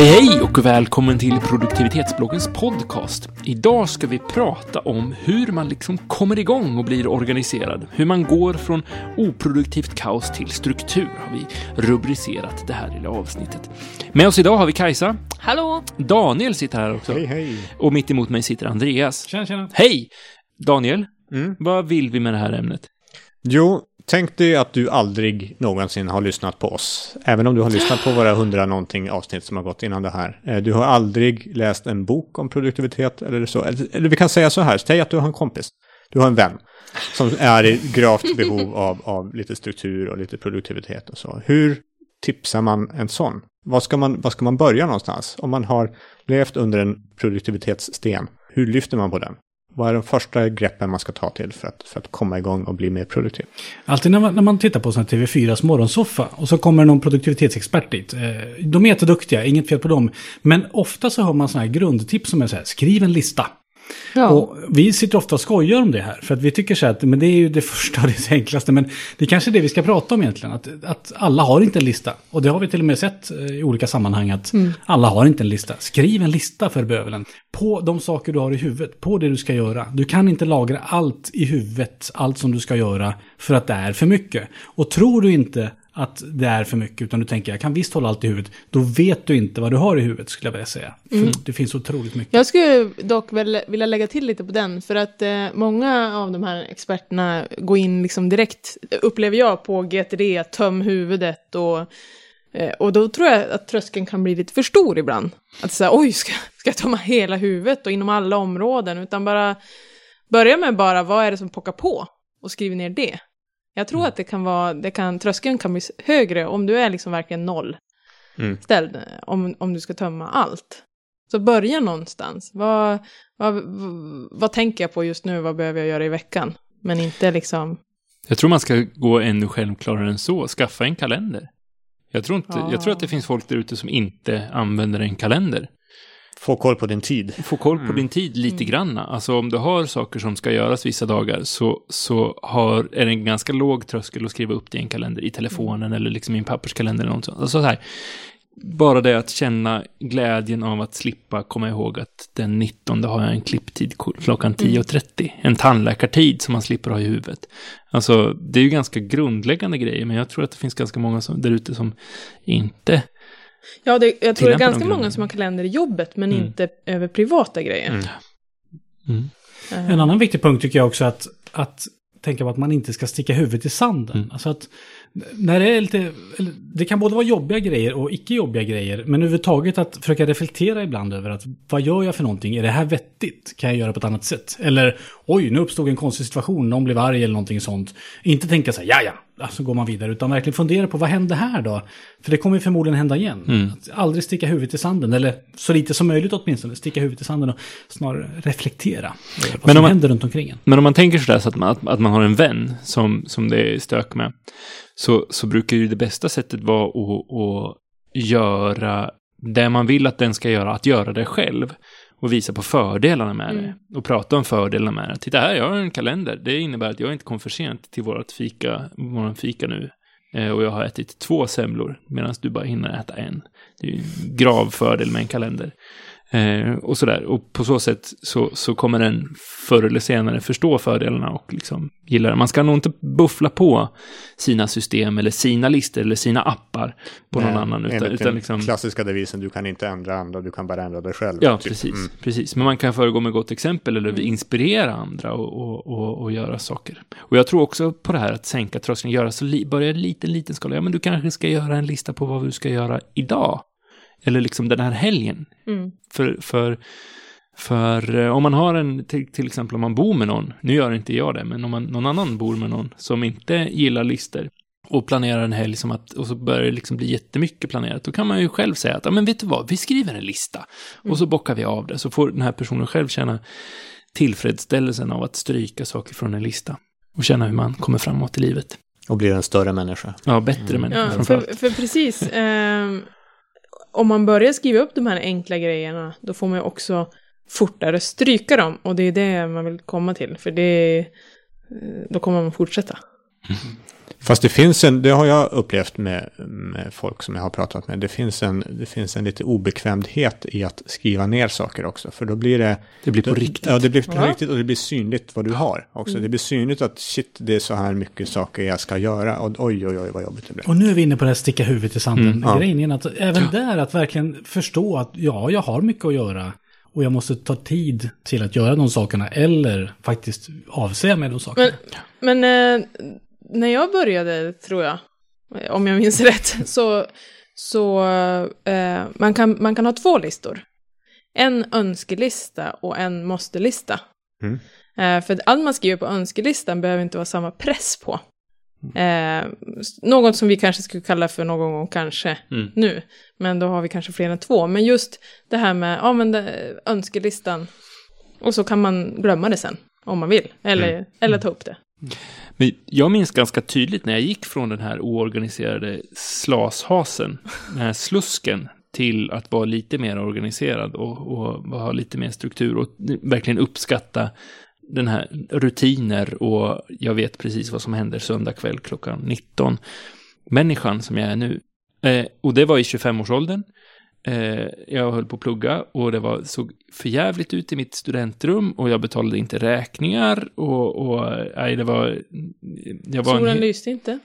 Hej hej och välkommen till produktivitetsbloggens podcast. Idag ska vi prata om hur man liksom kommer igång och blir organiserad. Hur man går från oproduktivt kaos till struktur har vi rubricerat det här lilla avsnittet. Med oss idag har vi Kajsa. Hallå! Daniel sitter här också. Hej, hej. Och mitt emot mig sitter Andreas. Tjena, tjena. Hej! Daniel, Mm. vad vill vi med det här ämnet? Jo, tänk dig att du aldrig någonsin har lyssnat på oss. Även om du har lyssnat på våra hundra någonting avsnitt som har gått innan det här. Eh, du har aldrig läst en bok om produktivitet eller så. Eller, vi kan säga så här, säg att du har en kompis. Du har en vän som är i gravt behov av, av lite struktur och lite produktivitet och så. Hur tipsar man en sån? Var ska man, vad ska man börja någonstans? Om man har levt under en produktivitetssten, hur lyfter man på den? Vad är de första greppen man ska ta till för att, för att komma igång och bli mer produktiv? Alltid när man, när man tittar på sån här TV4s morgonsoffa och så kommer någon produktivitetsexpert dit. Eh, de är jätteduktiga, inget fel på dem. Men ofta så har man sådana här grundtips som är så här, skriv en lista. Ja. Och vi sitter ofta och skojar om det här. För att vi tycker så här att men det är ju det första och det enklaste. Men det är kanske är det vi ska prata om egentligen. Att, att alla har inte en lista. Och det har vi till och med sett eh, i olika sammanhang. Att alla har inte en lista. Skriv en lista för bövelen. På de saker du har i huvudet. På det du ska göra. Du kan inte lagra allt i huvudet. Allt som du ska göra. För att det är för mycket. Och tror du inte att det är för mycket, utan du tänker jag kan visst hålla allt i huvudet, då vet du inte vad du har i huvudet skulle jag vilja säga. För det finns otroligt mycket. Jag skulle dock väl vilja lägga till lite på den, för att eh, många av de här experterna går in liksom direkt, upplever jag, på GTD, töm huvudet och, eh, och då tror jag att tröskeln kan bli lite för stor ibland. Att säga, oj, ska, ska jag tömma hela huvudet och inom alla områden, utan bara börja med bara, vad är det som pockar på? Och skriv ner det. Jag tror att det kan vara, det kan, tröskeln kan bli högre om du är liksom verkligen noll Mm. ställd, om, om du ska tömma allt. Så börja någonstans. Vad, vad, vad, vad tänker jag på just nu? Vad behöver jag göra i veckan? Men inte liksom... Jag tror man ska gå ännu självklarare än så. Skaffa en kalender. Jag tror, inte, Ja. jag tror att det finns folk där ute som inte använder en kalender. Få koll på din tid. Få koll på din tid lite granna. Alltså om du har saker som ska göras vissa dagar så, så har, är det en ganska låg tröskel att skriva upp det i en kalender i telefonen eller liksom i en papperskalender eller något sånt. Alltså så här, bara det att känna glädjen av att slippa komma ihåg att den 19 har jag en klipptid klockan 10.30. En tandläkartid som man slipper ha i huvudet. Alltså, det är ju ganska grundläggande grejer, men jag tror att det finns ganska många som, där ute som inte... Ja, det, jag tror det är ganska många som har kalender i jobbet, men Mm. inte över privata grejer. Mm. Mm. Eh, En annan viktig punkt tycker jag också att, att tänka på att man inte ska sticka huvudet i sanden. Mm. Alltså att när det är lite, eller det kan både vara jobbiga grejer och icke jobbiga grejer, men överhuvudtaget att försöka reflektera ibland över att vad gör jag för någonting? Är det här vettigt? Kan jag göra på ett annat sätt? Eller oj, nu uppstod en konstig situation, någon blev arg eller någonting sånt. Inte tänka så här, ja ja, så går man vidare, utan verkligen fundera på vad hände här då? För det kommer ju förmodligen hända igen. Mm. Att aldrig sticka huvudet i sanden, eller så lite som möjligt åtminstone, sticka huvudet i sanden och snarare reflektera vad Men om som man- händer runt omkring en. Men om man tänker sådär så att man, att, att man har en vän som, som det är stök med, så, så brukar ju det bästa sättet vara att, att göra det man vill att den ska göra, att göra det själv. Och visa på fördelarna med Mm. det. Och prata om fördelarna med det. Titta här, jag har en kalender. Det innebär att jag inte kom för sent till vårt fika, våran fika nu. Eh, och jag har ätit två semlor medan du bara hinner äta en. Det är ju en grav fördel med en kalender. Eh, och sådär. Och på så sätt så, så kommer den förr eller senare förstå fördelarna och liksom gilla det. Man ska nog inte buffla på sina system eller sina listor eller sina appar på någon Nej, annan. Utan, utan den liksom, klassiska devisen, du kan inte ändra andra, du kan bara ändra dig själv. ja, typ. precis, Mm. precis. Men man kan föregå med gott exempel eller inspirera andra och, och, och, och göra saker. Och jag tror också på det här att sänka tröskeln, göra så li, börja liten, liten skala. Ja, men du kanske ska göra en lista på vad du ska göra idag. Eller liksom den här helgen. Mm. För, för, för eh, om man har en, till, till exempel om man bor med någon, nu gör inte jag det, men om man, någon annan bor med någon som inte gillar lister och planerar en helg som att, och så börjar det liksom bli jättemycket planerat, då kan man ju själv säga att, ja men vet du vad, vi skriver en lista och så bockar vi av det, så får den här personen själv känna tillfredsställelsen av att stryka saker från en lista och känna hur man kommer framåt i livet. Och blir en större människa. Ja, bättre människa Ja, för, för precis. ehm, om man börjar skriva upp de här enkla grejerna, då får man ju också fortare stryka dem. Och det är det man vill komma till, för det, eh, då kommer man fortsätta. Fast det finns en, det har jag upplevt med, med folk som jag har pratat med, det finns, en, det finns en lite obekvämdhet i att skriva ner saker också. För då blir det... Det blir på då, riktigt. Ja, det blir på Ja. riktigt och det blir synligt vad du har också. Det blir synligt att shit, det är så här mycket saker jag ska göra. Och oj, oj, oj, vad jobbigt det blir. Och nu är vi inne på det här sticka huvudet i sanden. Mm, ja. Grejen att även där att verkligen förstå att ja, jag har mycket att göra. Och jag måste ta tid till att göra de sakerna. Eller faktiskt avsäga mig de sakerna. Men, men eh, när jag började, tror jag, om jag minns rätt, så, så eh, man, kan, man kan ha två listor. En önskelista och en måste-lista. Mm. Eh, för allt man skriver på önskelistan behöver inte vara samma press på. Eh, något som vi kanske skulle kalla för någon gång kanske Mm. nu. Men då har vi kanske fler än två. Men just det här med ja, men det, önskelistan. Och så kan man glömma det sen. Om man vill. Eller, eller ta upp det. Men jag minns ganska tydligt när jag gick från den här oorganiserade slashasen, den här slusken, till att vara lite mer organiserad och, och ha lite mer struktur och verkligen uppskatta den här rutiner och jag vet precis vad som händer söndag kväll klockan 19. Människan som jag är nu. Eh, och det var i 25-årsåldern. Eh, jag höll på att plugga och det var, såg förjävligt ut i mitt studentrum och jag betalade inte räkningar och, och nej, det var... Jag var en Solen he- lyste inte.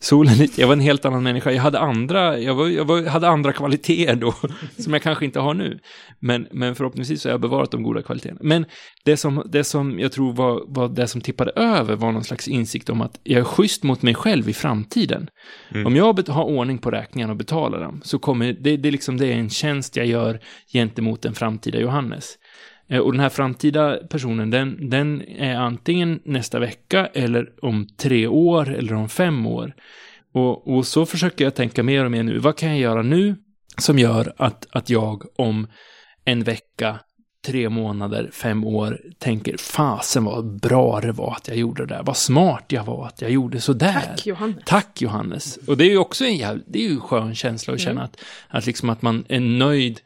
Solen lite, jag var en helt annan människa. Jag hade andra, jag, var, jag var, hade andra kvaliteter då, som jag kanske inte har nu. Men, men förhoppningsvis så har jag bevarat de goda kvaliteterna. Men det som, det som jag tror var, var det som tippade över var någon slags insikt om att jag är schysst mot mig själv i framtiden. Mm. Om jag har ordning på räkningarna och betalar dem, så kommer det, det, liksom, det är en tjänst jag gör gentemot den framtida Johannes. Eh, Och den här framtida personen, den, den är antingen nästa vecka eller om tre år eller om fem år. Och, och så försöker jag tänka mer och mer nu. Vad kan jag göra nu som gör att, att jag om en vecka, tre månader, fem år tänker fasen vad bra det var att jag gjorde det där. Vad smart jag var att jag gjorde så där. Tack Johannes. Tack Johannes. Och det är ju också en, jäv, det är ju en skön känsla att känna att, att, liksom att man är nöjd,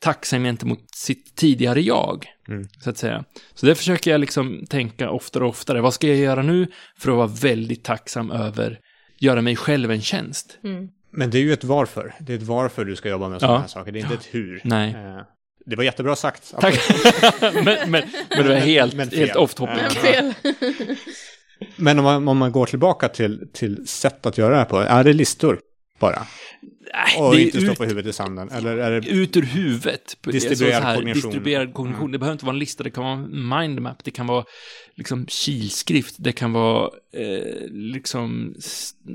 tacksam gentemot sitt tidigare jag. Mm. Så att säga. Så det försöker jag liksom tänka oftare och oftare. Vad ska jag göra nu för att vara väldigt tacksam över, göra mig själv en tjänst? Mm. Men det är ju ett varför. Det är ett varför du ska jobba med sådana Ja. här saker. Det är inte ett hur. Nej. Eh, Det var jättebra sagt. Tack. men, men, men det var helt, Men fel. helt off topic. Fel. Men om man, om man går tillbaka till, till sätt att göra det här på, är det listor bara? Nej, Och inte stå ut, huvudet i sanden? Eller är det... ut ur huvudet. Distribuerad Så här, kognition. Distribuerad kognition. Mm. Det behöver inte vara en lista, det kan vara en mindmap, det kan vara liksom kilskrift, det kan vara eh, liksom,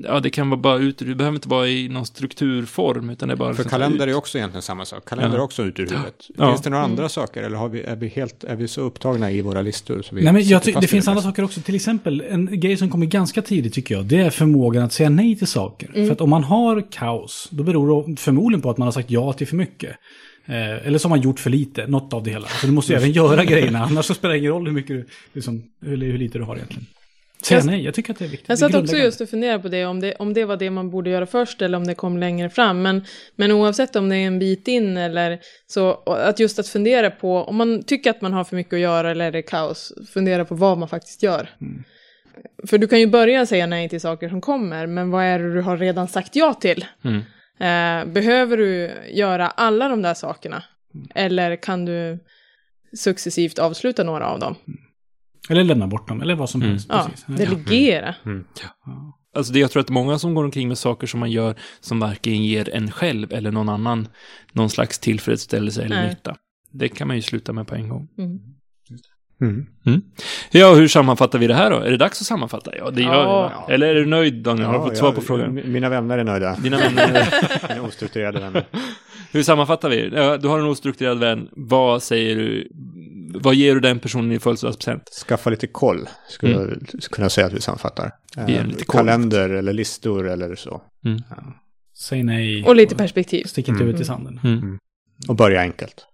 ja det kan vara bara ut ur, det behöver inte vara i någon strukturform, utan det är bara För liksom kalender ut. är också egentligen samma sak. Kalender Ja. är också ut ur huvudet. Ja. Finns det några andra saker eller har vi, är, vi helt, är vi så upptagna i våra listor? Så vi Nej, men jag ty- det finns andra saker också. Till exempel en grej som kommer ganska tidigt tycker jag. Det är förmågan att säga nej till saker. För att om man har kaos, då beror det förmodligen på att man har sagt ja till för mycket. Eh, eller har man gjort för lite, något av det hela. Så du måste ju även göra grejerna, annars så spelar det ingen roll hur, mycket du, liksom, hur, hur lite du har egentligen. Säga Jag- nej, jag tycker att det är viktigt. Jag satt också just och funderade på det om, det, om det var det man borde göra först eller om det kom längre fram. Men, men oavsett om det är en bit in eller så, att just att fundera på, om man tycker att man har för mycket att göra eller är det kaos, fundera på vad man faktiskt gör. För du kan ju börja säga nej till saker som kommer, men vad är det du har redan sagt ja till? Mm. Eh, behöver du göra alla de där sakerna? Eller kan du successivt avsluta några av dem? Eller lämna bort dem, eller vad som Mm. helst. Ja, precis. delegera. Alltså det, jag tror att många som går omkring med saker som man gör som varken ger en själv eller någon annan någon slags tillfredsställelse eller Nej. nytta. Det kan man ju sluta med på en gång. Mm. Mm. Ja, hur sammanfattar vi det här då? Är det dags att sammanfatta? Ja, det gör Ja. Eller är du nöjd Daniel? har du fått Ja, svar på frågan? mi- Mina vänner är nöjda. Dina vänner, Mina ostrukturerade vänner. hur sammanfattar vi? Ja, du har en ostrukturerad vän. Vad säger du? Vad ger du den personen i födelsedagspresent? Skaffa lite koll, skulle Mm. jag kunna säga att vi är Eh. Kalender eller listor eller så. Mm. Säg nej. Och lite perspektiv. Stick inte Mm. huvudet i sanden. Mm. Och börja enkelt.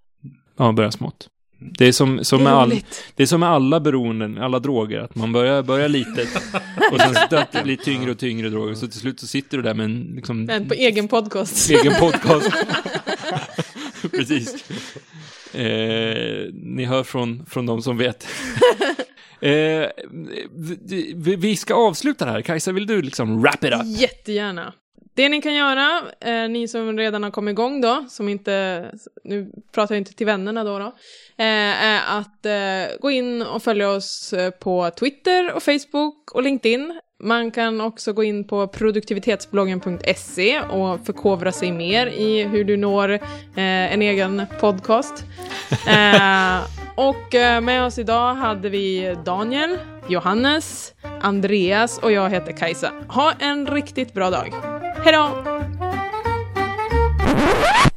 Ja, börja smått. Det är som, som, Det med är all, det är som med alla beroenden, alla droger, att man börjar, börjar litet och sen det blir tyngre och tyngre droger, så till slut så sitter du där med en liksom, En på egen podcast. egen podcast. Precis. Eh, ni hör från, från de som vet. Eh, vi, vi ska avsluta det här. Kajsa, vill du liksom wrap it up? Jättegärna. Det ni kan göra, eh, ni som redan har kommit igång då, som inte, nu pratar jag inte till vännerna då, då eh, är att eh, gå in och följa oss eh, på Twitter och Facebook och LinkedIn. Man kan också gå in på produktivitetsbloggen.se och förkovra sig mer i hur du når eh, en egen podcast. Eh, och eh, med oss idag hade vi Daniel, Johannes, Andreas och jag heter Kajsa. Ha en riktigt bra dag. Hej då!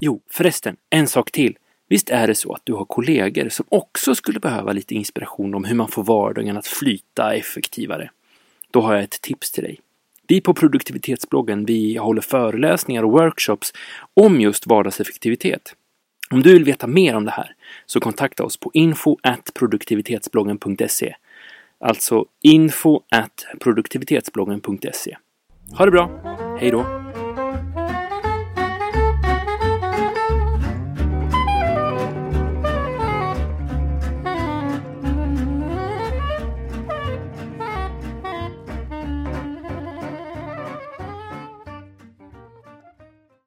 Jo, förresten, en sak till. Visst är det så att du har kollegor som också skulle behöva lite inspiration om hur man får vardagen att flyta effektivare? Då har jag ett tips till dig. Vi på produktivitetsbloggen, vi håller föreläsningar och workshops om just vardagseffektivitet. Om du vill veta mer om det här så kontakta oss på info produktivitetsbloggen.se. Alltså info produktivitetsbloggen.se. Ha det bra! Hej då!